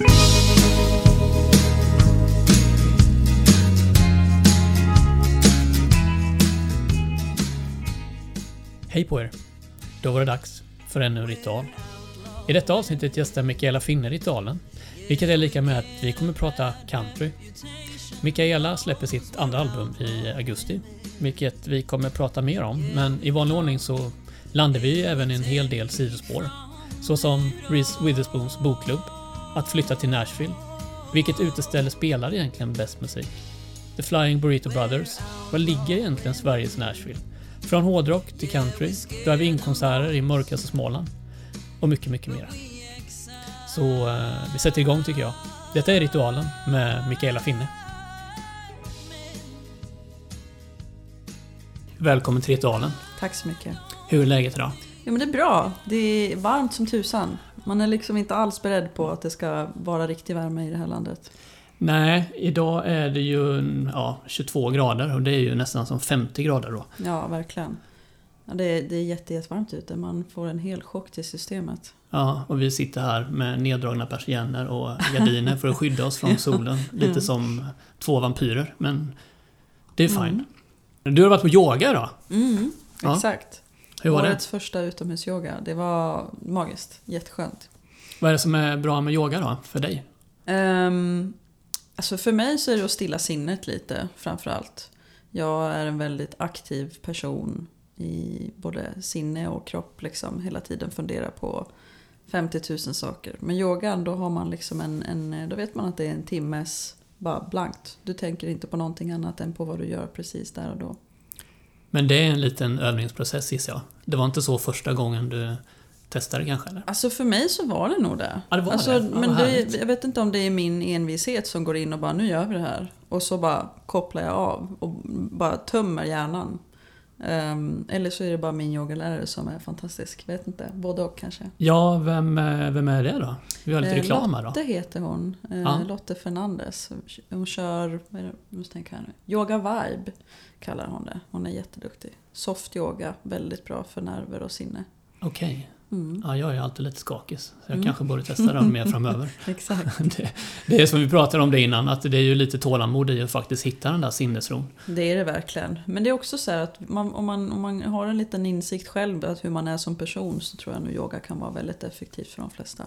Hej på er! Då var det dags för ännu en ritual. I detta avsnittet gästar Mikaela Finne ritualen, vilket är lika med att vi kommer prata country. Mikaela släpper sitt andra album i augusti, vilket vi kommer prata mer om, men i vanlig ordning så landar vi även i en hel del sidospår. Såsom Reese Witherspoons bokklubb, att flytta till Nashville, vilket uteställe spelar egentligen bäst musik? The Flying Burrito Brothers, var ligger egentligen Sveriges Nashville? Från hårdrock till country, drive-in-konserter i mörkaste Småland och mycket, mycket mer. Så eh, vi sätter igång tycker jag. Detta är Ritualen med Mikaela Finne. Välkommen till Ritualen. Tack så mycket. Hur är läget idag? Ja men det är bra. Det är varmt som tusan. Man är liksom inte alls beredd på att det ska vara riktig värme i det här landet. Nej, idag är det ju ja, 22 grader och det är ju nästan som 50 grader då. Ja, verkligen. Ja, det, är, det är jätte, jättevarmt ute. Man får en hel chock till systemet. Ja, och vi sitter här med neddragna persienner och gardiner för att skydda oss från solen. Lite som två vampyrer, men det är fine. Du har varit på yoga idag. Mm, Ja. Hur var det? Årets första utomhusyoga. Det var magiskt. Jätteskönt. Vad är det som är bra med yoga då, för dig? Um, alltså för mig så är det att stilla sinnet lite framförallt. Jag är en väldigt aktiv person i både sinne och kropp. Liksom, hela tiden funderar på 50 000 saker. Men yogan, då har man liksom en, en, då vet man att det är en timmes bara blankt. Du tänker inte på någonting annat än på vad du gör precis där och då. Men det är en liten övningsprocess gissar jag. Det var inte så första gången du testade kanske? Eller? Alltså för mig så var det nog det. Ja, det var alltså, det. Ja, men det, jag vet inte om det är min envishet som går in och bara nu gör vi det här. Och så bara kopplar jag av och bara tömmer hjärnan. Ehm, eller så är det bara min yogalärare som är fantastisk. Vet inte, både och kanske. Ja, vem, eh, vem är det då? Vi har lite Eh, reklam här då. Lotte heter hon. Eh, Ja. Lotte Fernandes. Hon kör, måste tänka här nu. Yoga Vibe kallar hon det. Hon är jätteduktig. Soft yoga, väldigt bra för nerver och sinne. Okej. Mm. Ja, jag är alltid lite skakig. Så jag Mm. kanske borde testa den mer framöver. Exakt. Det, det är som vi pratade om det innan, att det är ju lite tålamod i att faktiskt hitta den där sinnesron. Det är det verkligen. Men det är också så här att man, om, man, om man har en liten insikt själv att hur man är som person så tror jag nog yoga kan vara väldigt effektivt för de flesta.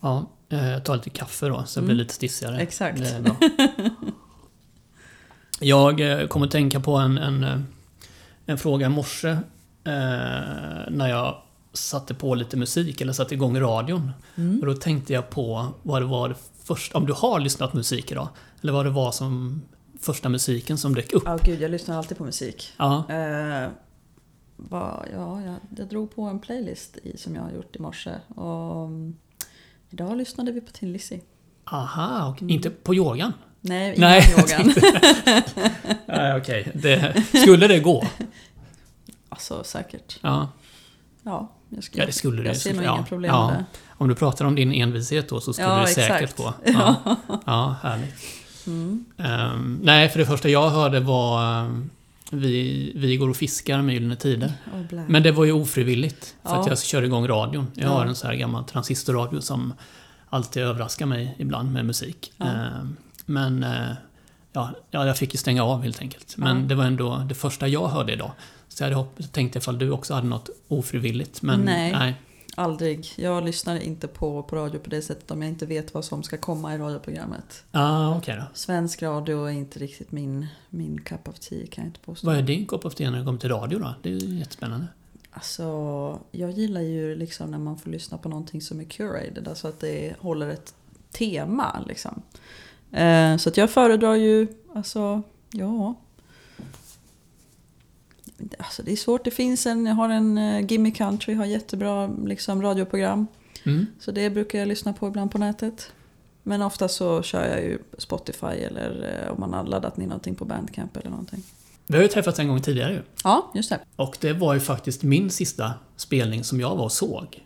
Ja, eh, jag tar lite kaffe då, så jag blir Mm. lite stissigare. Exakt. Jag eh, kom att tänka på en, en, eh, en fråga i morse eh, när jag satte på lite musik eller satte igång radion. Mm. Och då tänkte jag på vad det var det första, om du har lyssnat musik idag, eller vad det var som första musiken som dök upp. Ja, gud, jag lyssnar alltid på musik. Ja, Eh, vad- ja, jag, jag drog på en playlist i, som jag har gjort i morse. Och, mm, idag lyssnade vi på Tin Lizzy. aha, och Mm. inte på yogan? Nej, innan Nej, jag yogan. Nej, okej. Det, skulle det gå? alltså säkert. Ja, Ja, skulle, ja det skulle det jag ser nog ja, inga problem ja. med det. Om du pratar om din envishet då så skulle Ja, det säkert exakt. gå. Ja, ja härligt. Mm. Ehm, nej, för det första jag hörde var ehm, vi, vi går och fiskar med Gyllene Tider. Oh. Men det var ju ofrivilligt. För att jag kör igång radion. Jag Ja. har en så här gammal transistorradio som alltid överraskar mig ibland med musik. Ehm, men eh, ja, ja, jag fick ju stänga av helt enkelt. Men Ja. det var ändå det första jag hörde idag. Så jag hade hopp- tänkte ifall du också hade något ofrivilligt. Men Nej. nej. Aldrig. Jag lyssnar inte på, på radio på det sättet om jag inte vet vad som ska komma i radioprogrammet. Ah, okej då. Svensk radio är inte riktigt min, min cup of tea kan jag inte påstå. Vad är din kopp of tea när det kommer till radio då? Det är ju jättespännande. Alltså, jag gillar ju liksom när man får lyssna på någonting som är curated. Alltså att det håller ett tema liksom. Eh, så att jag föredrar ju, alltså, ja. Alltså det är svårt, det finns en, jag har en uh, Gimme Country, har jättebra liksom, radioprogram. Mm. Så det brukar jag lyssna på ibland på nätet. Men ofta så kör jag ju Spotify eller eh, om man har laddat ner någonting på Bandcamp eller någonting. Vi har ju träffats en gång tidigare ju. Ja, just det. Och det var ju faktiskt min sista spelning som jag var och såg.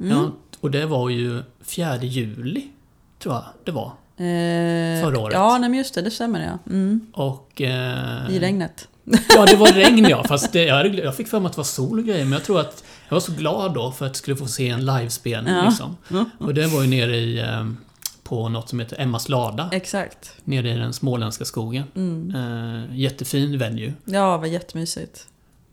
Mm. Ja, och det var ju 4 juli, tror jag det var. Eh, Förra året. Ja, nej, men just det, det stämmer ja. Mm. Och... Eh, I regnet. Ja, det var regn ja. Fast det, jag, jag fick för mig att det var sol och grejer. Men jag tror att jag var så glad då för att jag skulle få se en livespelning Ja. liksom. Ja. Och det var ju nere i... Eh, på något som heter Emmas lada. Exakt. Nere i den småländska skogen. Mm. Eh, jättefin venue. Ja, det var jättemysigt.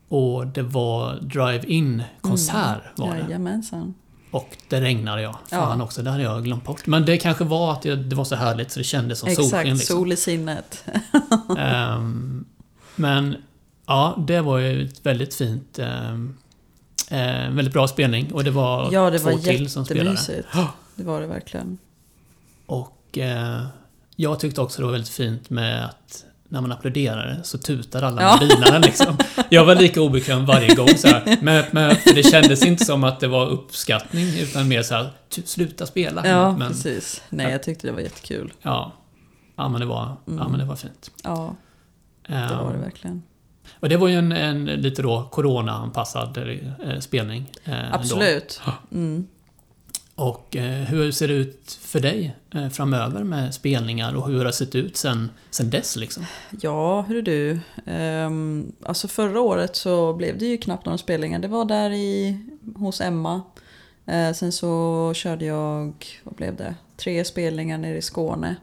Och det var drive-in konsert var det. Jajamensan. Och det regnade ja. Ja. Fan också, det hade jag glömt bort. Men det kanske var att det, det var så härligt så det kändes som Exakt, solsken liksom. sol i sinnet. Ehm, men ja, det var ju ett väldigt fint... Um, väldigt bra spelning och det var Ja, det två var till som spelade. jättemysigt. Det var det verkligen. Och eh, jag tyckte också det var väldigt fint med att när man applåderade så tutade alla Ja. bilarna liksom. Jag var lika obekväm varje gång så här. Men, men för det kändes inte som att det var uppskattning utan mer så här, "Tu- sluta spela. Ja, men, precis. Nej, jag tyckte det var jättekul. ja, ja, men det var, ja, Mm. men det var fint. Ja, det var det Ehm, verkligen. Och det var ju en, en lite då corona-anpassad eh, spelning. eh. Absolut. Mm. Och eh, hur ser det ut för dig eh, framöver med spelningar och hur har det sett ut sen, sen dess liksom? Ja, hur är du? Um, alltså förra året så blev det ju knappt några spelningar. Det var där i, hos Emma. Eh, sen så körde jag, vad blev det? Tre spelningar nere i Skåne.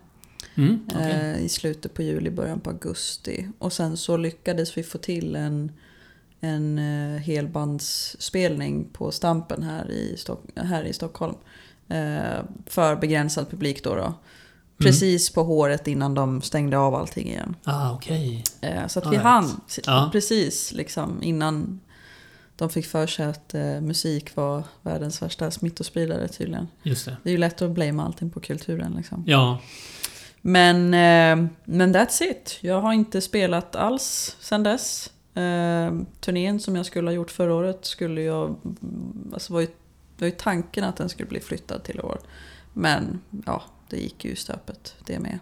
Mm, okej. eh, I slutet på juli, början på augusti. Och sen så lyckades vi få till en, en eh, helbandsspelning på Stampen här i, Stock- här i Stockholm. Eh, för begränsad publik då. då. Precis på håret innan de stängde av allting igen. Ah, okej. Eh, så att All vi right. hann Ja. precis liksom innan de fick för sig att eh, musik var världens värsta smittospridare tydligen. Just det. Det är ju lätt att blamea allting på kulturen liksom. Ja, Men, eh, men that's it. Jag har inte spelat alls sen dess. Eh, turnén som jag skulle ha gjort förra året skulle jag... Alltså var ju, var ju tanken att den skulle bli flyttad till år. Men ja, det gick ju i stöpet det med.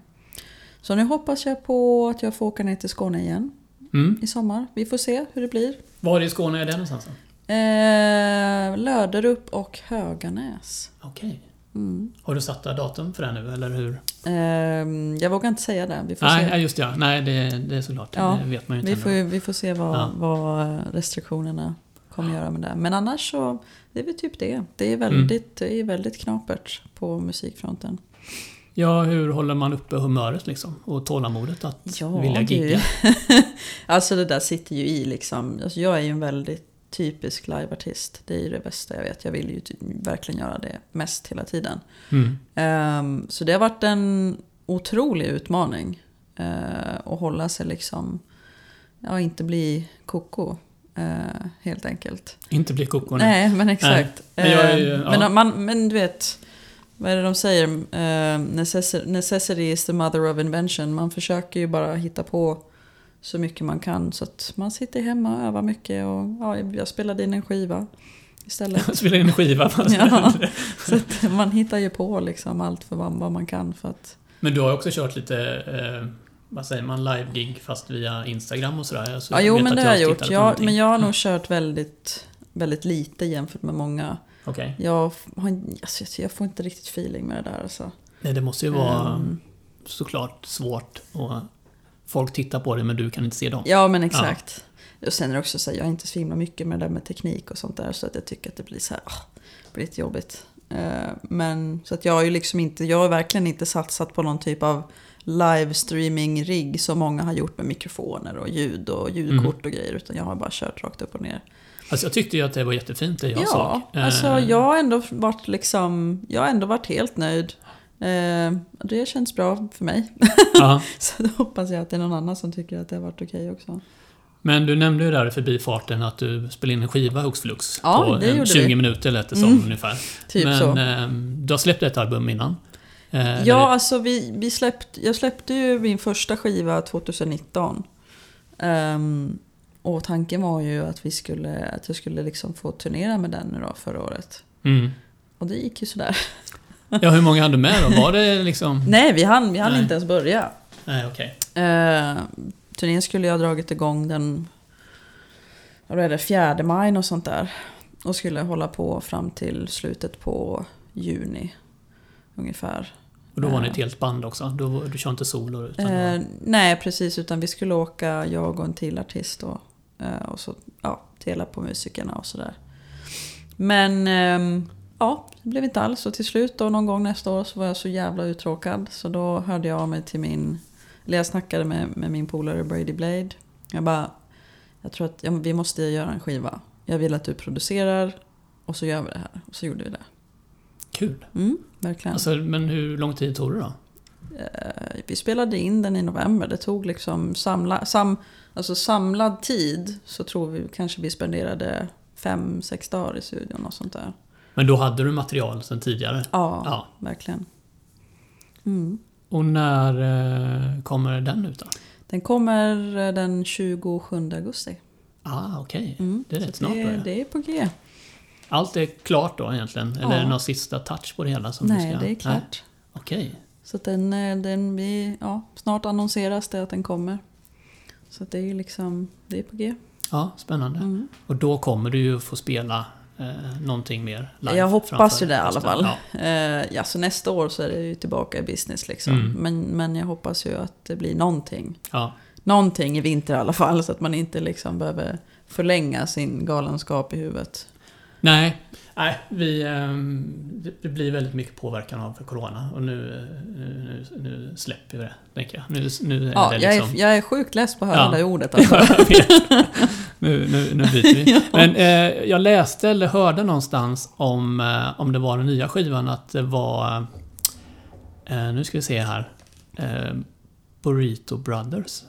Så nu hoppas jag på att jag får åka ner till Skåne igen mm. i sommar. Vi får se hur det blir. Var i Skåne är det någonstans? då? Eh, Löderup och Höganäs. Okej. Mm. Har du satt datum för det nu, eller hur? Eh, jag vågar inte säga det. Vi får Nej, se. ja, just det. ja. Nej, det, det är såklart. Ja, det vet man ju inte Vi får, vi får se vad, Ja. vad restriktionerna kommer göra med det. Men annars så, det är väl typ det. Det är väldigt, det är väldigt knapert på musikfronten. Ja, hur håller man uppe humöret liksom? Och tålamodet att Ja, vilja gigga? alltså det där sitter ju i liksom. Alltså jag är ju en väldigt typisk liveartist. Det är ju det bästa jag vet. Jag vill ju ty- verkligen göra det mest hela tiden. Mm. Ehm, så det har varit en otrolig utmaning. Uh, att hålla sig liksom, ja inte bli koko. eh, helt enkelt. Inte bli koko nu. Nej, men exakt. Men jag är Eh, ja. men, man, men du vet, vad är det de säger? Eh, necessi- necessity is the mother of invention. Man försöker ju bara hitta på så mycket man kan. Så att man sitter hemma och övar mycket. Och ja, jag spelade in en skiva istället. Spela in en skiva. Ja. så att man hittar ju på liksom allt för vad, vad man kan. För att, Men du har också kört lite, eh, vad säger man, live-gig fast via Instagram och sådär. Så ja, jag jo men att det har jag gjort. Jag, men jag har nog kört väldigt, väldigt lite jämfört med många. Okej. Jag, har, alltså, jag får inte riktigt feeling med det där. Alltså. Nej, det måste ju vara Ehm, såklart svårt. Och folk tittar på det men du kan inte se dem. Ja men exakt. Och sen är det också så här, jag är inte så himla mycket med det där med teknik och sånt där så att jag tycker att det blir så här, ah, det blir lite jobbigt. Eh, men så att jag har ju liksom inte, jag har verkligen inte satsat på någon typ av livestreaming-rigg som många har gjort med mikrofoner och ljud och ljudkort och grejer utan jag har bara kört rakt upp och ner. Alltså jag tyckte ju att det var jättefint det jag ja, såg. Eh, alltså jag har ändå varit liksom, jag har ändå varit helt nöjd. Eh, det känns bra för mig. Så då hoppas jag att det är någon annan som tycker att det har varit okej också. Men du nämnde ju där i förbifarten att du spelade in en skiva hux flux. Ja, på det en gjorde 20 vi. minuter lät det som Mm. ungefär. Typ Men så. ehm, du har släppt ett album innan. Eh, Ja, där alltså vi, vi släppte, jag släppte ju min första skiva 2019. Ehm, och tanken var ju att, vi skulle, att jag skulle liksom få turnera med den nu då förra året. det- Mm. Och det gick ju sådär. Ja, hur många hade du med då? Var det liksom... Nej, vi hann, vi hann Nej. inte ens börja. Nej, okej. Uh, turnén skulle jag ha dragit igång den vad är det, 4 maj och sånt där. Och skulle hålla på fram till slutet på juni ungefär. Och då var ni Eh. ett helt band också? Du, du kör inte solo? Utan Eh, var- nej, precis. Utan vi skulle åka, jag och en till artist och, eh, och så ja, dela på musikerna och sådär. Men ehm, ja, det blev inte alls. Och till slut då någon gång nästa år så var jag så jävla uttråkad. Så då hörde jag av mig till min, eller jag snackade med, med min polare Brady Blade. Jag bara, jag tror att ja, vi måste göra en skiva. Jag vill att du producerar och så gör vi det här. Och så gjorde vi det. Kul. Mm, verkligen. Alltså, men hur lång tid tog det då? Eh, vi spelade in den i november. Det tog liksom samla, sam, alltså samlad tid så tror vi kanske vi spenderade fem, sex dagar i studion och sånt där. Men då hade du material sedan tidigare? Ja, Ja. verkligen. Mm. Och när eh, kommer den ut då? Den kommer eh, den 27 augusti. Ah, okej. Mm. Det är Så rätt snart det, det är på G. Allt är klart då egentligen? Eller Ja. är det någon sista touch på det hela? Som Nej, du ska... det är klart. Okej. Så att den, eh, den vi, ja, snart annonseras det att den kommer. Så det är liksom, det är på G. Ja, spännande. Mm. Och då kommer du ju få spela eh, någonting mer live Jag hoppas ju det i alla fall. Ja. Eh, ja, så nästa år så är det ju tillbaka i business liksom. Mm. Men, men jag hoppas ju att det blir någonting. Ja. Någonting i vinter i alla fall. Så att man inte liksom behöver förlänga sin galenskap i huvudet. Nej, nej vi, ehm, det- blir väldigt mycket påverkan av Corona. Och nu, eh, nu, nu släpper vi det, tänker jag. Nu, nu är Ja, det jag, liksom... är, jag är sjukt less på att höra Ja. det ordet. Alltså. jag. Nu, nu, nu byter vi. Ja. Men eh, jag läste eller hörde någonstans om, eh, om det var den nya skivan att det var... Eh, nu ska vi se här. Eh, Burrito Brothers.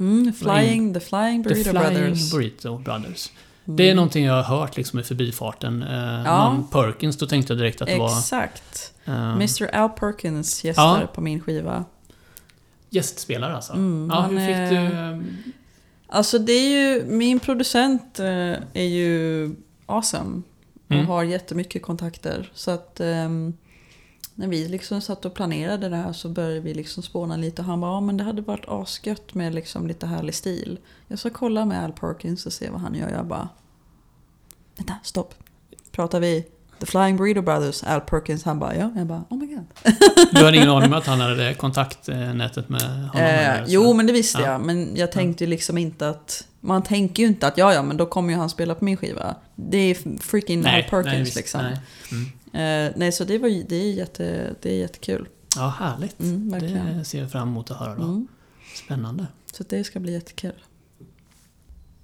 Mm, flying, the Flying The Burrito Flying Brothers. Burrito Brothers. Mm. Det är någonting jag har hört liksom i förbifarten. Eh, Ja. Någon Perkins, då tänkte jag direkt att det var... Exakt. eh, Mr Al Perkins gästar Ja. på min skiva. Gästspelare alltså. Mm, ja, hur fick är- du... Alltså det är ju, min producent eh, är ju awesome. Och Mm. har jättemycket kontakter. Så att ehm, när vi liksom satt och planerade det här så började vi liksom spåna lite. Och han bara, ja men det hade varit asgött med liksom lite härlig stil. Jag ska kolla med Al Perkins och se vad han gör. Jag bara, vänta, stopp. Pratar vi The Flying Burrito Brothers, Al Perkins? Han bara, ja. Jag bara, oh my god. Du hade ingen aning om att han hade det kontaktnätet med honom? Eh, så? jo, men det visste Ja. jag. Men jag tänkte ju liksom inte att... Man tänker ju inte att ja, ja, men då kommer ju han spela på min skiva. Det är freaking Al Perkins nej, visst, liksom. Nej. Mm. Eh, nej, så det, var, det, är jätte, det är jättekul. Ja, härligt. Mm, det ser jag fram emot att höra då. Mm. Spännande. Så det ska bli jättekul.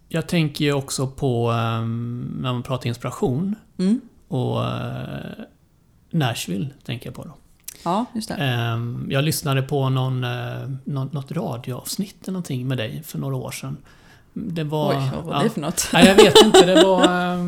Jag tänker ju också på, ehm, när man pratar inspiration, Mm. och eh, Nashville tänker jag på då. Ja, just det. Ehm, jag lyssnade på någon, någon, något radioavsnitt eller någonting med dig för några år sedan. Det var... Oj, vad var ja. det för något? Nej, jag vet inte. Det var... eh,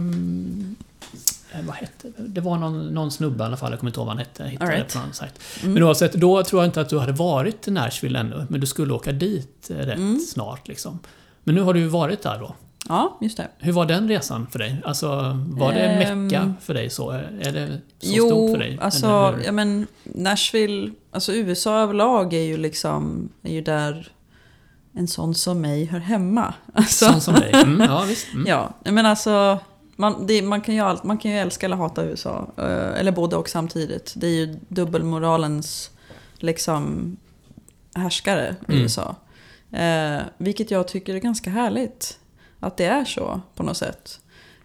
vad hette det? Var någon, någon snubbe i alla fall. Jag kommer inte ihåg vad han hette. Hittade right. det på någon sajt. Mm. Men oavsett, då tror jag inte att du hade varit i Nashville ännu. Men du skulle åka dit eh, rätt Mm. snart liksom. Men nu har du ju varit där då. Ja, just det. Hur var den resan för dig? Alltså, var det Ehm, Mecka för dig så? Är det så jo, stort för dig? alltså, Eller hur? ja men Nashville, alltså USA överlag är ju liksom, är ju där en sån som mig hör hemma. Alltså, Sån som dig? Mm, ja, visst. Mm. Ja, men alltså man, det, man, kan ju allt, man kan ju älska eller hata USA. eh, Eller både och samtidigt. Det är ju dubbelmoralens liksom härskare Mm. USA. Eh, vilket jag tycker är ganska härligt. Att det är så på något sätt.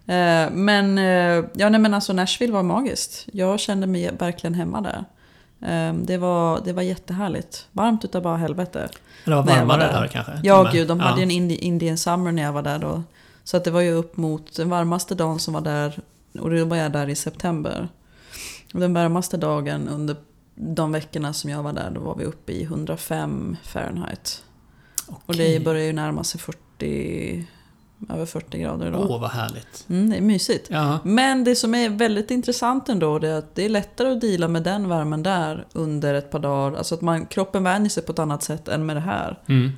Eh, men, eh, ja, nej, men alltså Nashville var magiskt. Jag kände mig verkligen hemma där. Eh, det, var, det var jättehärligt. Varmt utav bara helvete. Det var jag var varmare där. där kanske? Ja, gud, de hade Ja. ju en Indi- Indian Summer när jag var där då. Så att det var ju upp mot den varmaste dagen som var där, och då var jag där i september. Och den varmaste dagen under de veckorna som jag var där, då var vi uppe i 105 Fahrenheit. Och Okej. det börjar ju närma sig 40, över 40 grader då. Åh, vad härligt. Mm, det är mysigt. Ja. Men det som är väldigt intressant ändå det är att det är lättare att deala med den värmen där under ett par dagar. Alltså att man, kroppen vänjer sig på ett annat sätt än med det här. Mm.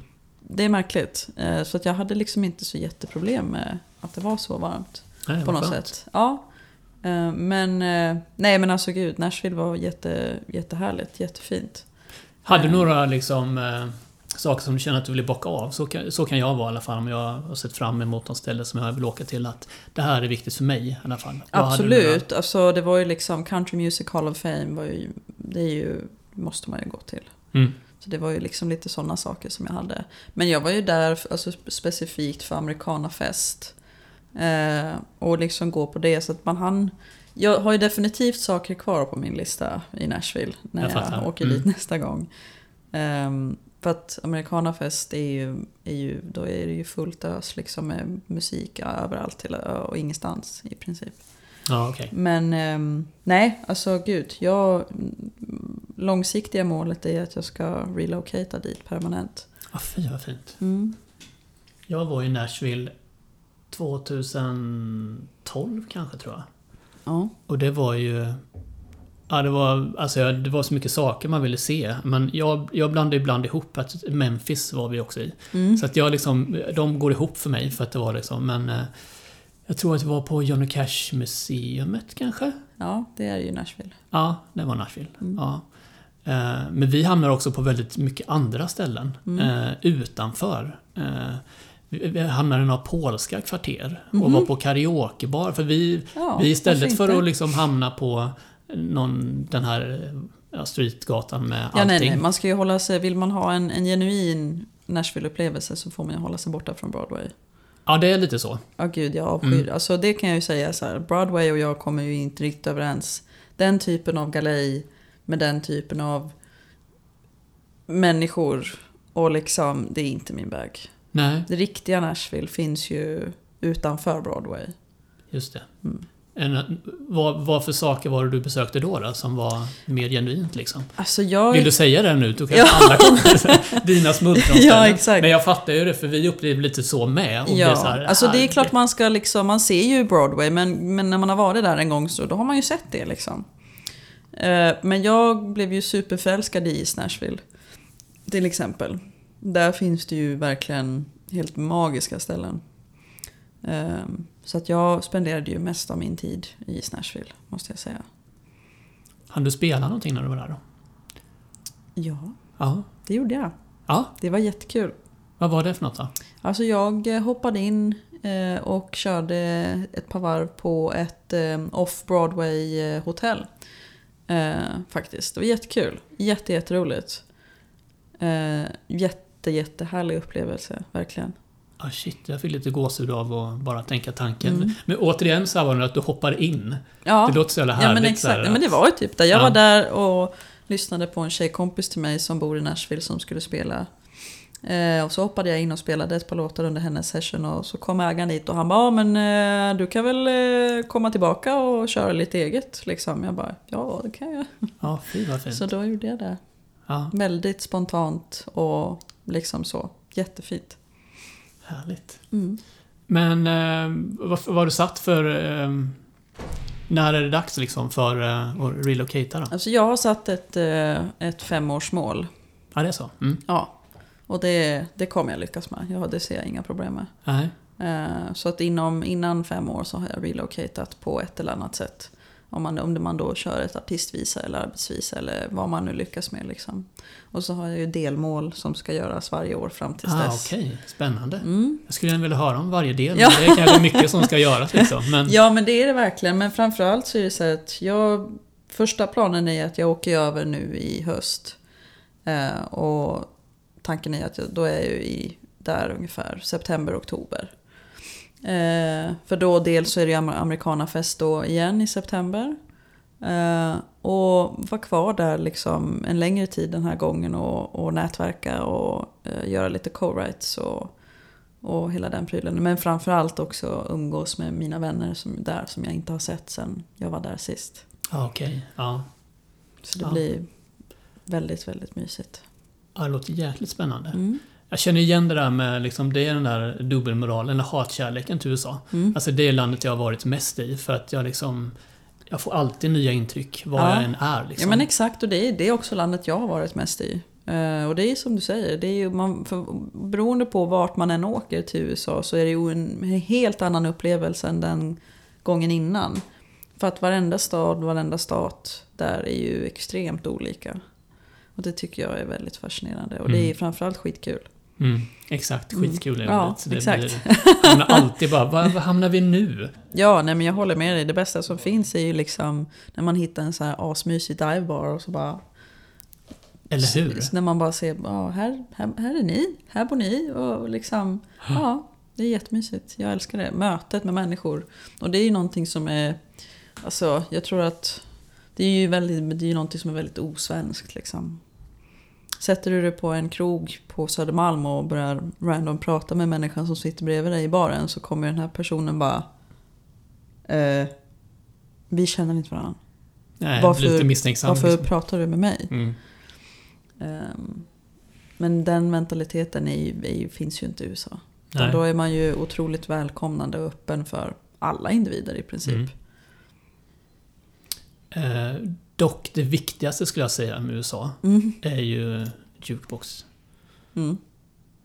Det är märkligt. Eh, Så att jag hade liksom inte så jätteproblem med att det var så varmt. Nej, På något skönt. sätt. Ja. Eh, Men, eh, nej men alltså gud, Nashville var jätte, jättehärligt, jättefint. Hade du några liksom, saker som du känner att du vill bocka av? Så kan, så kan jag vara i alla fall om jag har sett fram emot något ställe som jag vill åka till. Att det här är viktigt för mig i alla fall. Vad Absolut, alltså det var ju liksom Country Music Hall of Fame var ju, det är ju, måste man ju gå till. Mm. Så det var ju liksom lite sådana saker som jag hade. Men jag var ju där alltså, specifikt för Amerikanafest. Eh, och liksom gå på det. Så att man hann Jag har ju definitivt saker kvar på min lista i Nashville när Jag jag, åker Mm. dit nästa gång. Ehm, för att Americanafest är ju, är ju, då är det ju fullt ös liksom med musik överallt till, och ingenstans i princip. Ja, okej. Men ehm, nej, alltså gud. Jag, långsiktiga målet är att jag ska relocata dit permanent. Ah, fy vad fint. Mm. Jag var i Nashville 2012 kanske tror jag. Ja. Och det var ju... Ja, det var, alltså, det var så mycket saker man ville se. Men jag, jag blandade ibland ihop att Memphis var vi också i. Mm. Så att jag liksom, de går ihop för mig för att det var liksom, men... eh, Jag tror att det var på Johnny Cash Museumet kanske? ja, det är ju Nashville. Ja, det var Nashville. Mm. Ja. Eh, Men vi hamnar också på väldigt mycket andra ställen Mm. eh, utanför. Eh, Vi hamnar i några polska kvarter och Mhm. var på karaokebar. För vi, Ja, vi istället för att liksom hamna på någon, den här ja, streetgatan med Ja, allting. nej, nej. Man ska ju hålla sig, vill man ha en, en genuin Nashville-upplevelse så får man ju hålla sig borta från Broadway. Ja, det är lite så. Ja, gud, jag avskyr. Mm. Alltså det kan jag ju säga så här. Broadway och jag kommer ju inte riktigt överens. Den typen av galej med den typen av människor och liksom, det är inte min väg. Nej, Det riktiga Nashville finns ju utanför Broadway. just det. Mm. En, vad, vad för saker var det du besökte då, då som var mer genuint liksom? Alltså jag... Vill du säga det nu? Då kan Ja. alla kommer Dina smultronställen. Ja, exakt. Men jag fattar ju det, för vi upplevde lite så med. Och Ja, så här, alltså det är klart man ska liksom, man ser ju Broadway men, men när man har varit där en gång så då har man ju sett det liksom. Eh, Men jag blev ju superförälskad i East Nashville. Till exempel. Där finns det ju verkligen helt magiska ställen. Eh, Så att jag spenderade ju mest av min tid i East Nashville, måste jag säga. Hann du spela någonting när du var där då? Ja, Ja. det gjorde jag. Ja, Det var jättekul. vad var det för något då? Alltså jag hoppade in eh, och körde ett par varv på ett eh, off-Broadway hotell. Eh, faktiskt. Det var jättekul. Jätte, jätteroligt. Eh, jätte, jättehärlig upplevelse, verkligen. Ah, shit, jag fick lite gåshud av att bara tänka tanken. Mm. Men återigen så var det att du hoppar in. Ja, Det låter så jävla ja härligt. men så här, exakt. Ja, men det var ju typ det. Jag Ja. var där och lyssnade på en tjejkompis till mig som bor i Nashville som skulle spela. Eh, och så hoppade jag in och spelade ett par låtar under hennes session och så kom ägaren dit och han bara, "Ja, men eh, du kan väl eh, komma tillbaka och köra lite eget liksom. Jag bara, ja det kan jag. Ja, fy vad fint. Så då gjorde jag det. Ja, Väldigt spontant och liksom så. Jättefint. härligt. Mm. Men eh, vad, vad du satt för... Eh, när är det dags liksom för eh, att relocata då? Alltså jag har satt ett, ett femårsmål. Ja, det är så? Mm. Ja. Och det, det kommer jag lyckas med. Ja, det ser jag inga problem med. Nej. Eh, Så att inom, innan fem år så har jag relocatat på ett eller annat sätt. Om man, om man då kör ett artistvisa eller arbetsvisa eller vad man nu lyckas med. Liksom. Och så har jag ju delmål som ska göras varje år fram tills Ah, dess. Okej, spännande. Mm. Jag skulle gärna vilja höra om varje del. Ja. Det är kanske mycket som ska göras liksom. Men, Ja men det är det verkligen. Men framförallt så är det så att jag... Första planen är att jag åker över nu i höst. Eh, och tanken är att jag, då är jag ju i, där ungefär september, oktober. Eh, för då dels så är det ju Amer- Amerikanafest då igen i september. Eh, och vara kvar där liksom en längre tid den här gången och, och nätverka och eh, göra lite co-writes och, och hela den prylen. Men framförallt också umgås med mina vänner som där som jag inte har sett sen jag var där sist. ah, okej. Ja. Så det Ja. blir väldigt, väldigt mysigt. Ja, det låter jäkligt spännande. Mm. Jag känner igen det där med liksom, det är den där dubbelmoralen, eller hatkärleken till USA. Mm. Alltså det är landet jag har varit mest i för att jag liksom... Jag får alltid nya intryck var Ja. jag än är liksom. Ja men exakt, och det är, det är också landet jag har varit mest i. Eh, och det är som du säger, det är ju man, för, beroende på vart man än åker till USA så är det ju en helt annan upplevelse än den gången innan. För att varenda stad, varenda stat där är ju extremt olika. Och det tycker jag är väldigt fascinerande. Och det är Mm. framförallt skitkul. Mm, exakt, skitkul är det. Ja, Så det exakt. Blir, hamnar alltid bara, var, var hamnar vi nu? Ja, nej men jag håller med dig. Det bästa som finns är ju liksom när man hittar en så här asmysig divebar och så bara Eller hur? Så när man bara ser, ja, här, här, här är ni, här bor ni och liksom, ja, det är jättemysigt. Jag älskar det. Mötet med människor. Och det är ju någonting som är Alltså, jag tror att det är ju väldigt, det är ju någonting som är väldigt osvenskt liksom. Sätter du dig på en krog på Södermalm och börjar random prata med människan som sitter bredvid dig i baren så kommer den här personen bara... Eh, vi känner inte varandra. Nej, Varför- lite misstänksam. Varför liksom. pratar du med mig? Mm. Ehm, men den mentaliteten är ju, är ju, finns ju inte i USA. Då är man ju otroligt välkomnande och öppen för alla individer i princip. Mm. Eh, dock det viktigaste skulle jag säga med USA Mm. är ju jukebox. Mm.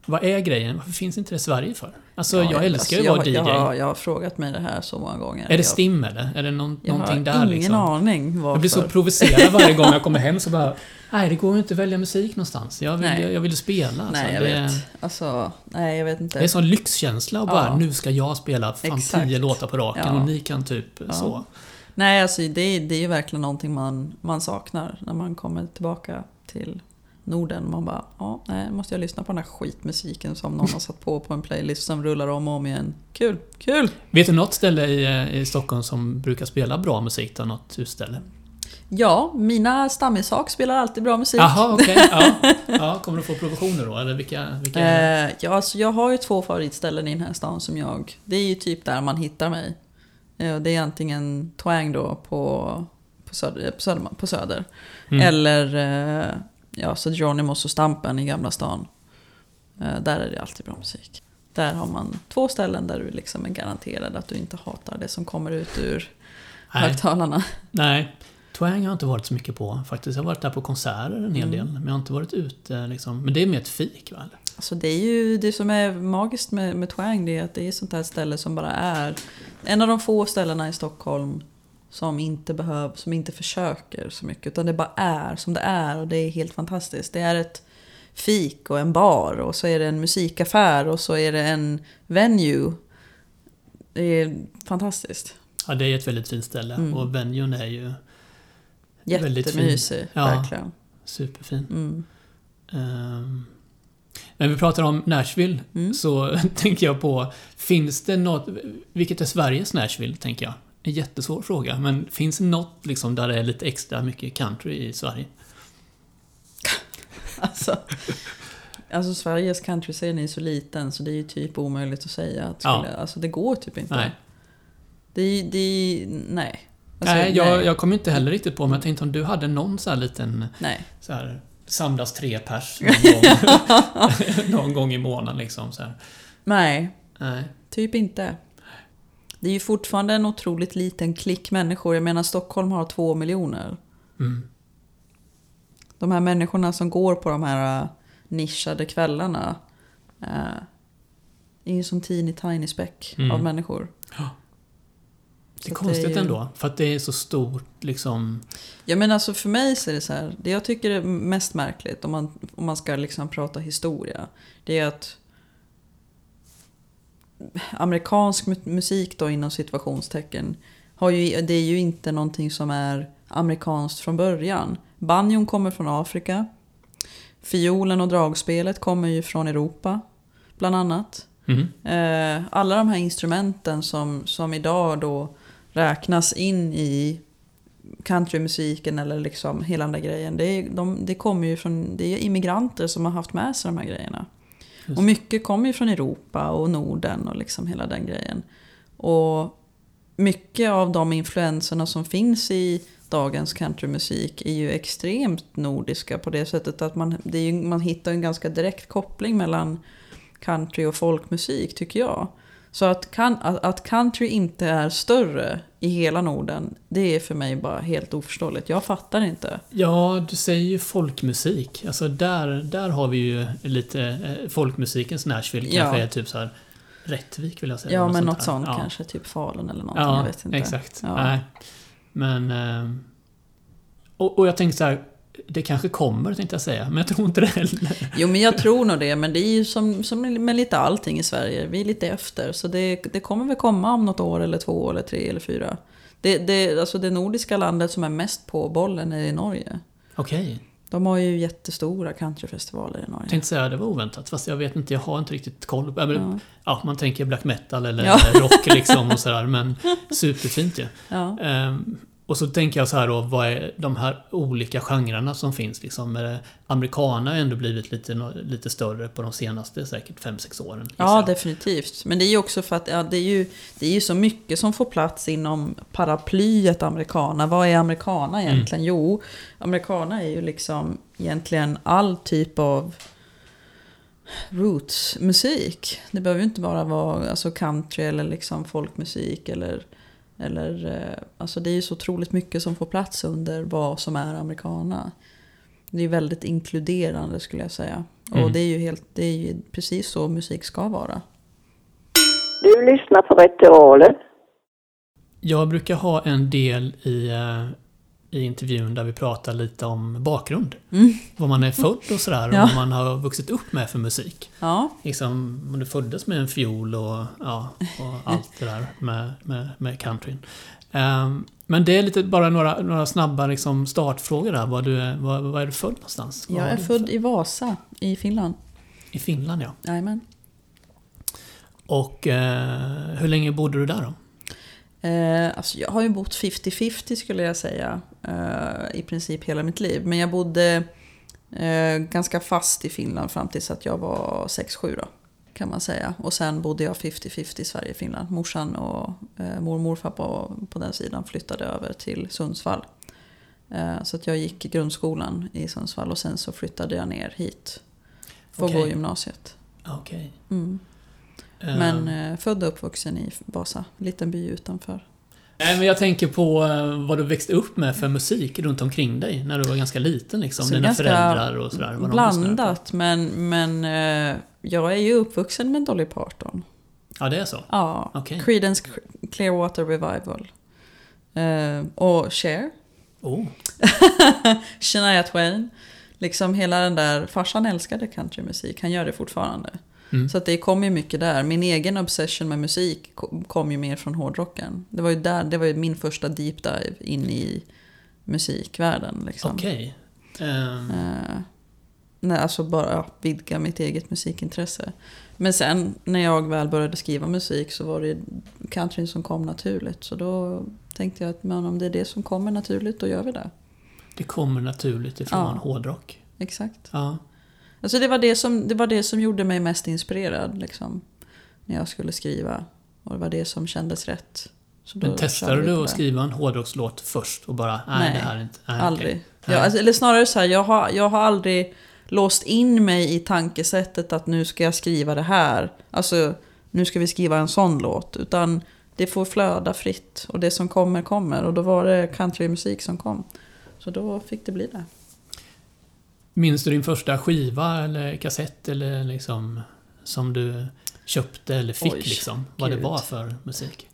Vad är grejen? Varför finns inte det i Sverige för? Alltså Ja, jag älskar alltså, ju att jag, vara DJ. Jag, har- jag har frågat mig det här så många gånger. är det jag, STIM eller? Är det någon, jag någonting har där ingen liksom? aning varför. Jag blir så provocerad varje gång jag kommer hem så bara Nej, det går ju inte att välja musik någonstans. Jag vill, Nej. jag, jag vill spela. Alltså. Nej, jag det, vet. Alltså, nej, jag vet inte. det är en sån lyxkänsla och bara Ja. nu ska jag spela fan Exakt. tio låtar på raken Ja. och ni kan typ Ja. så. Nej, alltså det, det är ju verkligen någonting man, man saknar när man kommer tillbaka till Norden. Man bara, ja, nej, måste jag lyssna på den här skitmusiken som någon har satt på på en playlist som rullar om och om igen. Kul, kul! Vet du något ställe i, eh, i Stockholm som brukar spela bra musik då? Något utställe? Ja, mina stammishak spelar alltid bra musik. Jaha, okej. Ja. ja. Kommer du få provisioner då? Eller vilka? vilka Eh, ja, alltså jag har ju två favoritställen i den här stan som jag... Det är ju typ där man hittar mig. Eh, det är antingen Twang då på, på, söder, på, söder, på söder. Mm. Eller eh, ja, så Geronimos och Stampen i Gamla stan. Eh, där är det alltid bra musik. Där har man två ställen där du liksom är garanterad att du inte hatar det som kommer ut ur Nej. högtalarna. Nej. Twang har jag inte varit så mycket på faktiskt. Jag har varit där på konserter en hel Mm. del. Men jag har inte varit ute liksom. Men det är mer ett fik va? Alltså det är ju det som är magiskt med, med Twang, det är att det är sånt här ställe som bara är en av de få ställena i Stockholm som inte behöver, som inte försöker så mycket, utan det bara är som det är och det är helt fantastiskt. Det är ett fik och en bar och så är det en musikaffär och så är det en venue. Det är fantastiskt. Ja, det är ett väldigt fint ställe. Mm. Och venuen är ju. Jättemysig, Ja. verkligen. superfin. Mm. Ehm, när vi pratar om Nashville Mm. så tänker jag på, finns det något, vilket är Sveriges Nashville, tänker jag? En jättesvår fråga, men finns det något liksom där det är lite extra mycket country i Sverige? Alltså, alltså Sveriges countryscen är så liten så det är ju typ omöjligt att säga. Att Ja. skulle, Alltså det går typ inte. Nej. Det, det, nej. Alltså, nej, jag, nej. jag kom inte heller riktigt på, men jag tänkte om du hade någon så här liten, nej. så här, samlas tre pers någon gång, någon gång i månaden liksom så här. Nej, Nej. typ inte. Det är ju fortfarande en otroligt liten klick människor. Jag menar Stockholm har två miljoner. Mm. De här människorna som går på de här äh, nischade kvällarna äh, är ju som teeny tiny speck Mm. av människor. Det är konstigt är ju- ändå, för att det är så stort liksom. Ja men alltså för mig så är det så här, det jag tycker är mest märkligt om man, om man ska liksom prata historia, det är att amerikansk mu- musik då inom situationstecken, har ju, det är ju inte någonting som är amerikanskt från början. Banjon kommer från Afrika, fiolen och dragspelet kommer ju från Europa, bland annat. Mm. Alla de här instrumenten som, som idag då räknas in i countrymusiken eller liksom hela den där grejen. Det, är, de, det kommer ju från det är immigranter som har haft med sig de här grejerna. Just. Och mycket kommer ju från Europa och Norden och liksom hela den grejen. Och mycket av de influenserna som finns i dagens countrymusik är ju extremt nordiska på det sättet att man, ju, man hittar en ganska direkt koppling mellan country och folkmusik tycker jag. Så att, att, att country inte är större i hela Norden, det är för mig bara helt oförståeligt. Jag fattar inte. Ja, du säger ju folkmusik. Alltså där, där har vi ju lite eh, folkmusikens Nashville. Ja. Kanske är typ så här Rättvik vill jag säga. Ja, men sånt något sånt ja. kanske, typ Falun eller någonting. jag Ja, vet inte. exakt. Ja. Nej. Men... Eh, och, och jag tänkte så här, det kanske kommer tänkte jag säga, men jag tror inte det heller. Jo, men jag tror nog det. Men det är ju som, som med lite allting i Sverige. Vi är lite efter. Så det, det kommer väl komma om något år eller två eller tre eller fyra. Det, det, alltså det nordiska landet som är mest på bollen är i Norge. Okej. De har ju jättestora countryfestivaler i Norge. Jag tänkte säga det var oväntat, fast jag vet inte, jag har inte riktigt koll. Ja, men, Ja. ja, man tänker black metal eller Ja. rock liksom och sådär, men superfint ju. Ja. Ehm, och så tänker jag så här då, vad är de här olika genrerna som finns liksom? Americana har ändå blivit lite, lite större på de senaste säkert 5-6 åren. Ja, definitivt. Men det är ju också för att ja, det, är ju, det är ju så mycket som får plats inom paraplyet americana. Vad är americana egentligen? Jo, americana är ju liksom egentligen all typ av rootsmusik. Det behöver ju inte bara vara alltså country eller liksom folkmusik eller eller, eh, alltså det är ju så otroligt mycket som får plats under vad som är americana. Det är väldigt inkluderande skulle jag säga. Mm. Och det är ju helt, det är ju precis så musik ska vara. Du lyssnar på Ritualen. Jag brukar ha en del i, eh, i intervjun där vi pratar lite om bakgrund. Mm. Var man är född och sådär, och Ja. vad man har vuxit upp med för musik. Ja, Liksom, om du föddes med en fiol och, ja, och allt det där med, med, med countryn. Ehm, men det är lite bara några, några snabba liksom startfrågor där. Var, du, är- var, var är du född någonstans? Var jag är född i Vasa i Finland. I Finland ja. Jajamän. Och eh, hur länge bodde du där då? Eh, alltså jag har ju bott 50-50 skulle jag säga. Eh, I princip hela mitt liv. Men jag bodde eh, ganska fast i Finland fram tills att jag var 6-7 då. Kan man säga. Och sen bodde jag 50-50 i Sverige och Finland. Morsan och eh, mor och morfar på, på den sidan flyttade över till Sundsvall. Eh, så att jag gick grundskolan i Sundsvall och sen så flyttade jag ner hit. För att gå gymnasiet. Okej. Mm. Men eh, född och uppvuxen i Vasa, liten by utanför. Nej, men jag tänker på eh, vad du växte upp med för musik runt omkring dig när du var ganska liten. Liksom. Så Dina föräldrar och sådär. vad. Blandat, men, men eh, jag är ju uppvuxen med Dolly Parton. Ja, det är så? Ja, Okej. Creedence Clearwater Revival. Eh, och Cher, Oh. Shania Twain. Liksom hela den där, farsan älskade countrymusik, han gör det fortfarande. Mm. Så att det kom ju mycket där. Min egen obsession med musik kom- ju mer från hårdrocken. Det var ju där, det var ju min första deep dive in i musikvärlden. Liksom. Okej. Ehm, Eh, nej, alltså bara ja, vidga mitt eget musikintresse. Men sen när jag väl började skriva musik så var det countryn som kom naturligt. Så då tänkte jag att men om det är det som kommer naturligt, då gör vi det. det kommer naturligt ifrån Ja. hårdrock. Exakt. Ja. Alltså det var det som, det var det som gjorde mig mest inspirerad liksom, när jag skulle skriva. Och det var det som kändes rätt. Men testade du att skriva en hårdrockslåt först och bara nej, Nej, det här är inte... Nej, Aldrig. okej. Jag, alltså, eller snarare så här, jag har, jag har aldrig låst in mig i tankesättet att nu ska jag skriva det här. Alltså, nu ska vi skriva en sån låt. Utan det får flöda fritt. Och det som kommer, kommer. Och då var det countrymusik som kom. Så då fick det bli det. Minns du din första skiva eller kassett eller liksom som du köpte eller fick Oj, liksom? Vad det var för musik?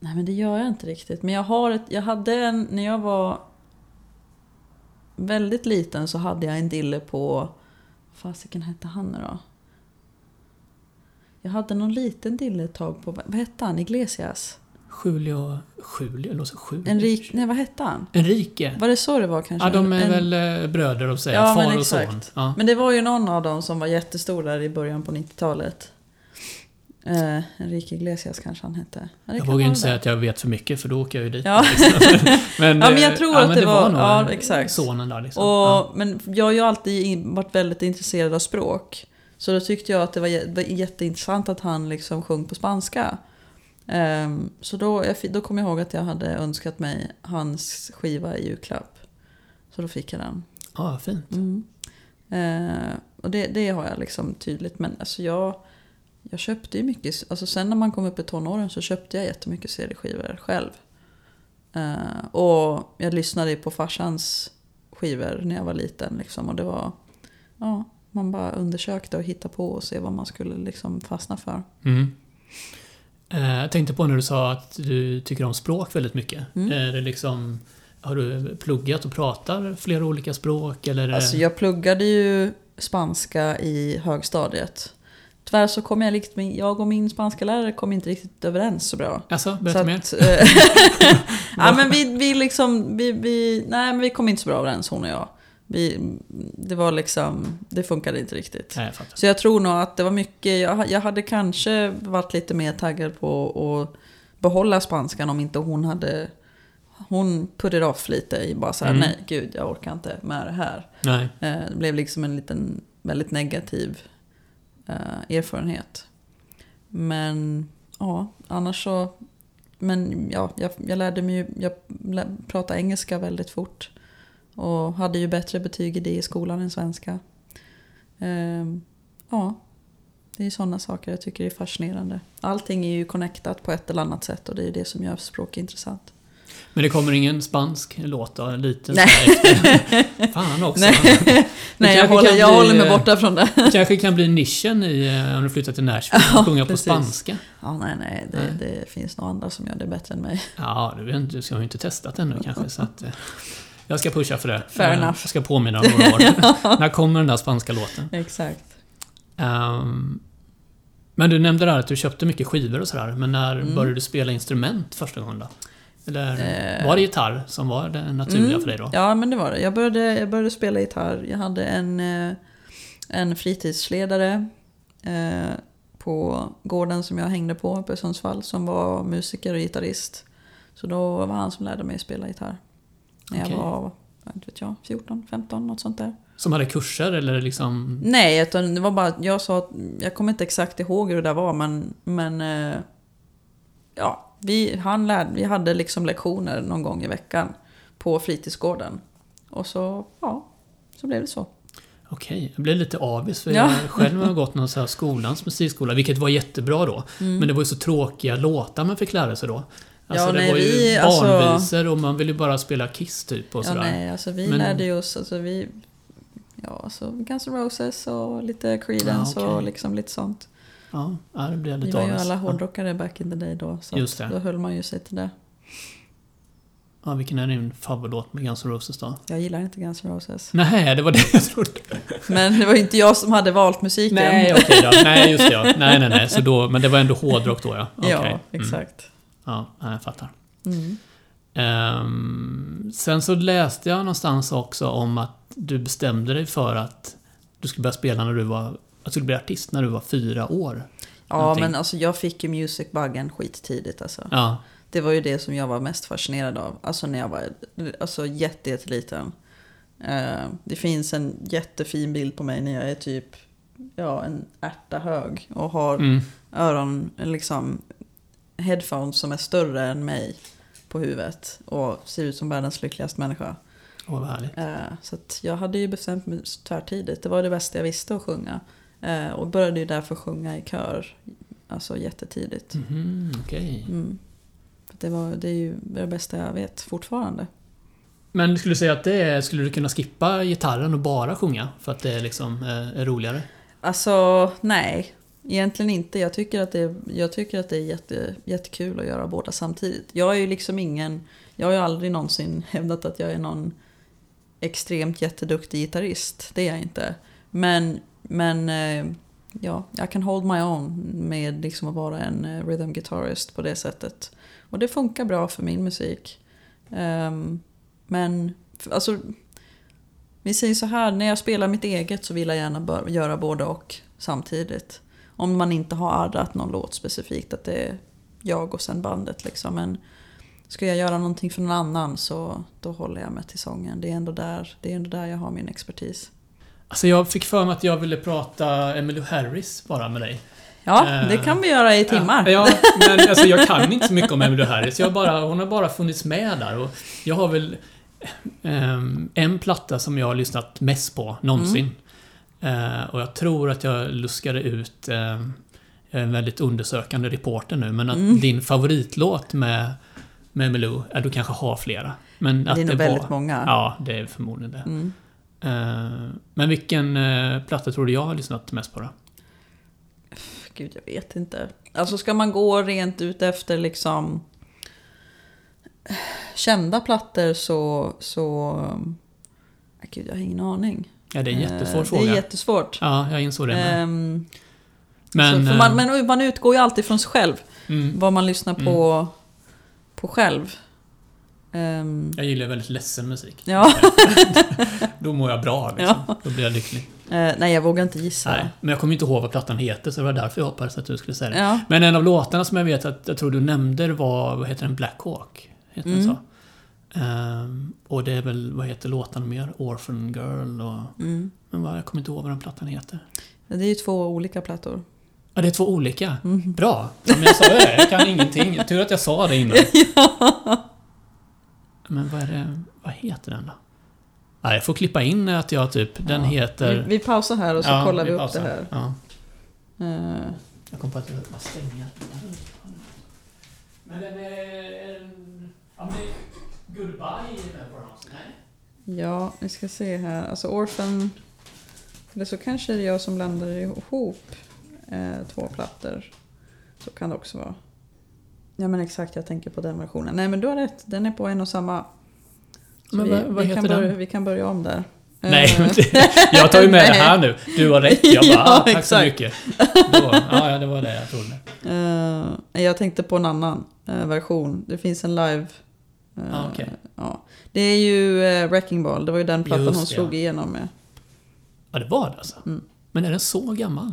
Nej men det gör jag inte riktigt. Men jag har ett, jag hade en, när jag var väldigt liten så hade jag en dille på, fasiken hette han nu då? Jag hade någon liten dille ett tag på, vad hette han? Iglesias? Julio... Julio? Låter Julio? Enrik, nej vad hette han? Enrique? Var det så det var kanske? Ja, de är En- väl eh, bröder och säga. Ja, far och son. Ja. Men det var ju någon av dem som var jättestor där i början på 90-talet. Eh, Enrique Iglesias kanske han hette. Ja, det Jag vågar inte säga det. att jag vet för mycket för då åker jag ju dit. Ja. liksom. men, Ja, men jag eh, tror att men det var- nog ja, exakt. sonen där liksom. Och, ja. Men jag har ju alltid varit väldigt intresserad av språk. Så då tyckte jag att det var, var jätteintressant att han liksom sjöng på spanska. Ehm, så då, jag, då kom jag ihåg att jag hade önskat mig hans skiva i julklapp. Så då fick jag den. Ja, fint. Mm. Eh, och det, det har jag liksom tydligt. Men alltså jag, jag köpte ju mycket. Alltså sen när man kom upp i tonåren så köpte jag jättemycket CD-skivor själv. Eh, och jag lyssnade ju på farsans skivor när jag var liten. Liksom, och det var... Ja, man bara undersökte och hittade på och se vad man skulle liksom fastna för. Mm. Eh, Jag tänkte på när du sa att du tycker om språk väldigt mycket. Mm. Är det liksom... Har du pluggat och pratar flera olika språk eller? Alltså jag pluggade ju spanska i högstadiet. Tyvärr så kom jag, liksom, jag och min spanska lärare kom inte riktigt överens så bra. Alltså, Så berätta mer. eh, Ja, men vi, vi liksom, vi, vi, nej men vi kom inte så bra överens hon och jag. Vi, det var liksom, det funkade inte riktigt. Nej, jag. Så jag tror nog att det var mycket, jag, jag hade kanske varit lite mer taggad på att behålla spanskan om inte hon hade hon put it off lite i bara så här, Mm. nej gud jag orkar inte med det här. Nej. Eh, Det blev liksom en liten väldigt negativ eh, erfarenhet. Men ja, annars så... Men ja, jag, jag lärde mig ju, jag lä- pratade engelska väldigt fort. Och hade ju bättre betyg i det i skolan än svenska. Ehm, ja, det är sådana saker jag tycker är fascinerande. Allting är ju connectat på ett eller annat sätt och det är det som gör språk intressant. Men det kommer ingen spansk låt då? En liten Nej. Fan också. Nej, Nej jag, håller, jag bli, håller mig borta från det. Det kanske kan bli nischen i, eh, om du flyttar till Nashville. Ja, sjunga på precis. spanska. Ja, nej, nej, det, Nej. det finns nog andra som gör det bättre än mig. Ja, du, du ska ju inte testat ännu kanske. Så att, eh, jag ska pusha för det. Fair Eh, enough. Jag ska påminna om några år. När kommer den där spanska låten? Exakt. Ehm, men du nämnde där att du köpte mycket skivor och sådär. Men när Mm. började du spela instrument första gången då? Eller Eh. var det gitarr som var det naturliga Mm, för dig då? Ja, men det var det. Jag började, jag började spela gitarr. Jag hade en, eh, en fritidsledare eh, på gården som jag hängde på uppe i Sundsvall som var musiker och gitarrist. Så då var han som lärde mig spela gitarr. När jag var, vad vet jag, 14, 15, något sånt där. Som hade kurser eller liksom... Nej, utan det var bara att jag sa att jag kommer inte exakt ihåg hur det där var men, men eh, ja, vi, han lärde, vi hade liksom lektioner någon gång i veckan på fritidsgården. Och så, ja, så blev det så. Okej, jag blev lite avis för Ja. jag själv har gått någon så här skolans musikskola, vilket var jättebra då. Men det var ju så tråkiga låtar man fick lära sig då. Alltså Ja, det nej, var ju vi- alltså- barnvisor och man ville ju bara spela Kiss typ och Ja, sådär. nej, alltså vi Men- lärde ju oss, alltså vi, ja, alltså Guns N' Roses och lite Creedence Ja, okej. och liksom lite sånt. Ja, ja, det blev jag Vi lite var ju alla Ja. hårdrockare back in the day då. Så Just det. då höll man ju sig till det. Ja, vilken är din favoritlåt med Guns N' Roses då? Jag gillar inte Guns N' Roses. Nej, det var det jag trodde. Men det var ju inte jag som hade valt musiken. Nej, okej då. Nej, just det ja. Nej, nej, nej. Så då, men det var ändå hårdrock då ja. Okej. Ja, Mm. exakt. Ja, ja, jag fattar. Mm. Ehm, sen så läste jag någonstans också om att du bestämde dig för att du skulle börja spela när du var... Att du skulle bli artist när du var fyra år. Ja, Någonting. men alltså jag fick ju musicbuggen skittidigt alltså. Ja. Det var ju det som jag var mest fascinerad av. Alltså när jag var alltså, jätte, jätteliten. Eh, det finns en jättefin bild på mig när jag är typ ja, en ärta hög och har Mm. öron, liksom headphones som är större än mig på huvudet och ser ut som världens lyckligaste människa. Åh, vad härligt. Eh, Så jag hade ju bestämt mig tvärtidigt. Det var det bästa jag visste att sjunga. Eh, Och började ju därför sjunga i kör. Alltså jättetidigt. Mhm, okej. Mm. För det, var, det är ju det bästa jag vet fortfarande. Men skulle du säga att det är, skulle du kunna skippa gitarren och bara sjunga? För att det liksom eh, är roligare? Alltså, nej. Egentligen inte. Jag tycker att det är, jag tycker att det är jätte, jättekul att göra båda samtidigt. Jag är ju liksom ingen... Jag har ju aldrig någonsin hävdat att jag är någon extremt jätteduktig gitarrist. Det är jag inte. Men, men eh, ja, jag kan hold my own med liksom att vara en eh, rhythm guitarist på det sättet. Och det funkar bra för min musik. Ehm, men, alltså... Vi säger så här, när jag spelar mitt eget så vill jag gärna göra både och samtidigt. Om man inte har arrat någon låt specifikt, att det är jag och sen bandet liksom. Men ska jag göra någonting för någon annan så då håller jag mig till sången. Det är ändå där, det är ändå där jag har min expertis. Alltså jag fick för mig att jag ville prata Emmylou Harris bara med dig. Ja, Eh, det kan vi göra i timmar. Ja, men alltså jag kan inte så mycket om Emmylou Harris. Jag bara, hon har bara funnits med där och jag har väl ehm, en platta som jag har lyssnat mest på någonsin. Eh, och jag tror att jag luskade ut jag är en väldigt undersökande reporter nu, men att Mm. din favoritlåt med, med Emmylou, ja, du kanske har flera. Men att det är nog var, väldigt många. Ja, det är förmodligen det. Mm. Eh, men vilken uh, platta tror du jag har lyssnat mest på då? Gud, jag vet inte. Alltså ska man gå rent ut efter liksom kända plattor så... så Gud, jag har ingen aning. Ja, det är en jättesvår Eh, fråga. Det är jättesvårt. Ja, jag insåg det. Ehm, Men... så, för eh, man, men man utgår ju alltid från sig själv. mm, Vad man lyssnar på, på själv. Ehm, Jag gillar väldigt ledsen musik. ja. Då mår jag bra liksom. Då blir jag lycklig. Eh, nej, jag vågar inte gissa. Nej, men jag kommer inte ihåg vad plattan heter så det var därför jag hoppades att du skulle säga det. Ja. Men en av låtarna som jag vet att jag tror du nämnde var, vad heter den? Black Hawk? Heter den Mm. så? Ehm, och det är väl, vad heter låtarna mer? Orphan Girl och... Mm. Men vad, jag kommer inte ihåg vad den plattan heter. Det är ju två olika plattor. Ja, det är två olika. Mm. Bra! Ja, men jag sa ju det, jag kan ingenting. Tur att jag sa det innan. Men vad är det, vad heter den då? Nej, jag får klippa in att jag typ, den Ja. heter... Vi, vi pausar här och så Ja, kollar vi upp pausar. det här. Ja. Eh, Jag kom på att jag bara stänga. Men den är... Ja, men Goodbye är med på den också. Nej. ja, vi ska se här. Alltså Orphan... Eller så kanske det är jag som blandar ihop eh, två plattor. Så kan det också vara. Ja men exakt, jag tänker på den versionen. Nej men du har rätt, den är på en och samma. Så Men vi, vad- vad vi, heter kan börja, den? vi kan börja om där. Nej, Eh, men det, jag tar ju med det här nu. Du har rätt. Jag bara, Ja, ah, tack så mycket. Då, ja, ja, det var det jag trodde. Eh, jag tänkte på en annan eh, version. Det finns en live. Eh, Ah, okej. ja. Det är ju uh, Wrecking Ball. Det var ju den plattan Just hon slog ja. igenom med. Ja, det var det alltså. Mm. Men är den så gammal?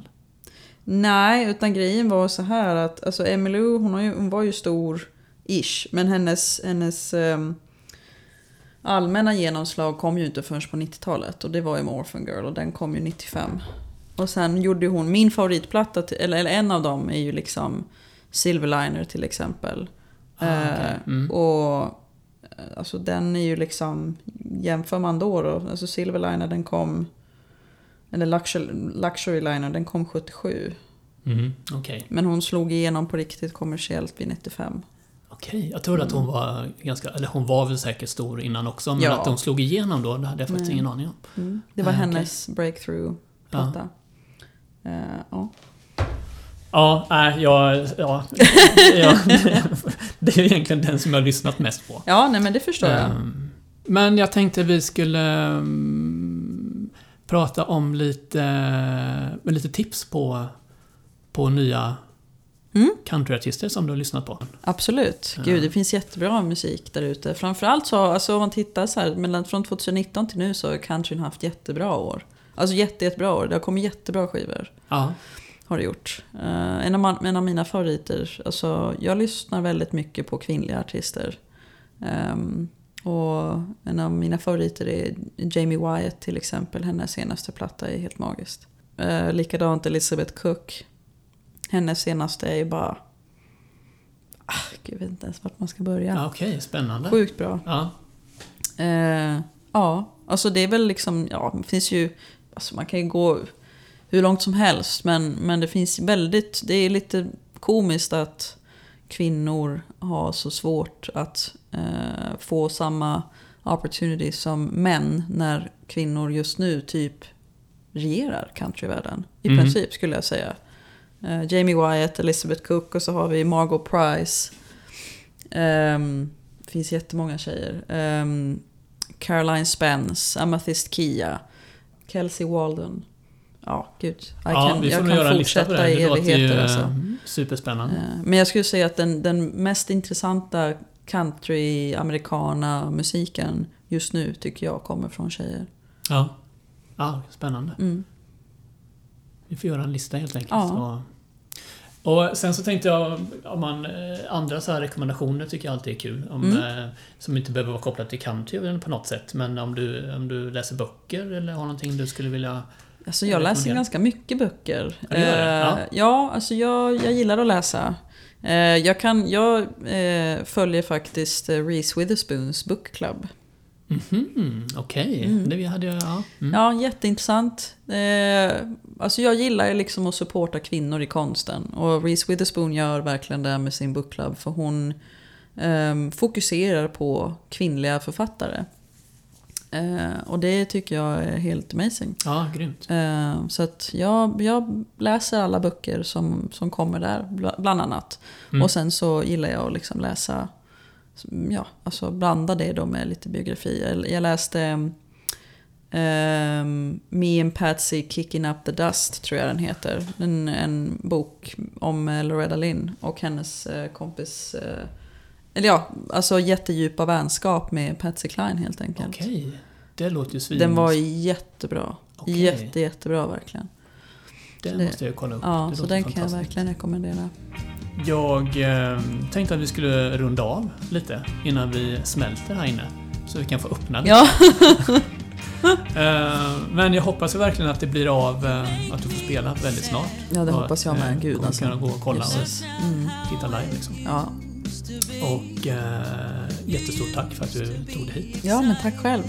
Nej, utan grejen var så här att alltså Emmylou, hon, ju, hon var ju stor-ish. Men hennes, hennes ehm, allmänna genomslag kom ju inte förrän på 90-talet. Och det var ju med Orphan Girl och den kom ju 95. Och sen gjorde hon, min favoritplatta, till, eller, eller en av dem är ju liksom Silverliner till exempel. Ah, okej. Eh, Mm. Och eh, alltså den är ju liksom, jämför man då då, alltså Silverliner den kom, eller Luxury, Luxury Liner den kom 77. Mm, Okej. Men hon slog igenom på riktigt kommersiellt vid 95. Okej, jag trodde att hon var ganska, eller hon var väl säkert stor innan också, men Ja. att hon slog igenom då, det hade jag faktiskt Nej. ingen aning om. Mm. Det var Ah, okej. hennes breakthrough-platta. Eh, ja. Ja, nej, jag, ja, ja, det är egentligen den som jag har lyssnat mest på. ja, nej men det förstår jag. Ehm, Men jag tänkte vi skulle ehm, prata om lite, med lite tips på, på nya Mm. countryartister som du har lyssnat på. Absolut. Gud, det finns jättebra musik där ute. Framförallt så, alltså om man tittar så här, mellan, från 2019 till nu så har countryn haft jättebra år. Alltså jätte, jättebra år. Det har kommit jättebra skivor. Ja, Har det gjort. Eh, en, av, man- en av mina favoriter, alltså jag lyssnar väldigt mycket på kvinnliga artister. Ehm, och en av mina favoriter är Jamie Wyatt till exempel. Hennes senaste platta är helt magiskt. Uh, likadant Elizabeth Cook. Hennes senaste är bara... Ah, gud, jag vet inte ens vart man ska börja. ja okej, spännande. Sjukt bra. Ja, Eh, ja, alltså det är väl liksom, ja, det finns ju, alltså man kan ju gå hur långt som helst, men, men det finns väldigt, det är lite komiskt att kvinnor har så svårt att eh, få samma opportunity som män när kvinnor just nu typ regerar countryvärlden. I Mm. princip skulle jag säga. Eh, Jamie Wyatt, Elizabeth Cook och så har vi Margot Price. Um, det finns jättemånga tjejer. Ehm, Caroline Spence, Amethyst Kia, Kelsey Walden. Ja, gud. Jag ja kan, vi får jag nog kan göra en lista på fortsätta det. i Det låter ju eh, Alltså. superspännande. Eh, Men jag skulle säga att den, den mest intressanta country-americana musiken just nu tycker jag kommer från tjejer. Ja. ja, spännande. Mm. Vi får göra en lista helt enkelt. Ja. Och, sen så tänkte jag, om man, eh, andra så här rekommendationer tycker jag alltid är kul. Om, Mm. eh, som inte behöver vara kopplat till country på något sätt. Men om du, om du läser böcker eller har någonting du skulle vilja... Alltså jag läser ganska mycket böcker. Ja, det? Eh, Ja. ja, alltså jag, jag gillar att läsa. Eh, jag, kan, jag eh, följer faktiskt eh, Reese Witherspoons Book Club. Mhm, okej. Mm. Det hade jag... Ja. Mm. Ja, jätteintressant. Eh, alltså jag gillar ju liksom att supporta kvinnor i konsten. Och Reese Witherspoon gör verkligen det med sin Book Club. För hon ehm, fokuserar på kvinnliga författare. Eh, och det tycker jag är helt amazing. ja, grymt. Eh, Så att jag, jag läser alla böcker som, som kommer där, bla- bland annat. Mm. Och sen så gillar jag att liksom läsa, ja, alltså blanda det då med lite biografi. Jag, läste ehm, Me and Patsy Kicking Up the Dust, tror jag den heter. En, en bok om eh, Loretta Lynn och hennes eh, kompis eh, Eller ja, alltså jättedjupa vänskap med Patsy Cline helt enkelt. Okej. Det låter ju svin... Den var jättebra. Okej. Jätte, jättebra verkligen. Den det- måste jag kolla upp. Ja, Det så den kan jag verkligen rekommendera. Jag eh, tänkte att vi skulle runda av lite innan vi smälter här inne. Så vi kan få öppna lite. Ja, Eh, men jag hoppas verkligen att det blir av eh, att du får spela väldigt snart. ja det Och hoppas jag med. eh, Gud alltså. kunna gå och kolla. Mm. och titta live liksom. Ja. Och eh, jättestort tack för att du tog dig hit. ja, men tack själv.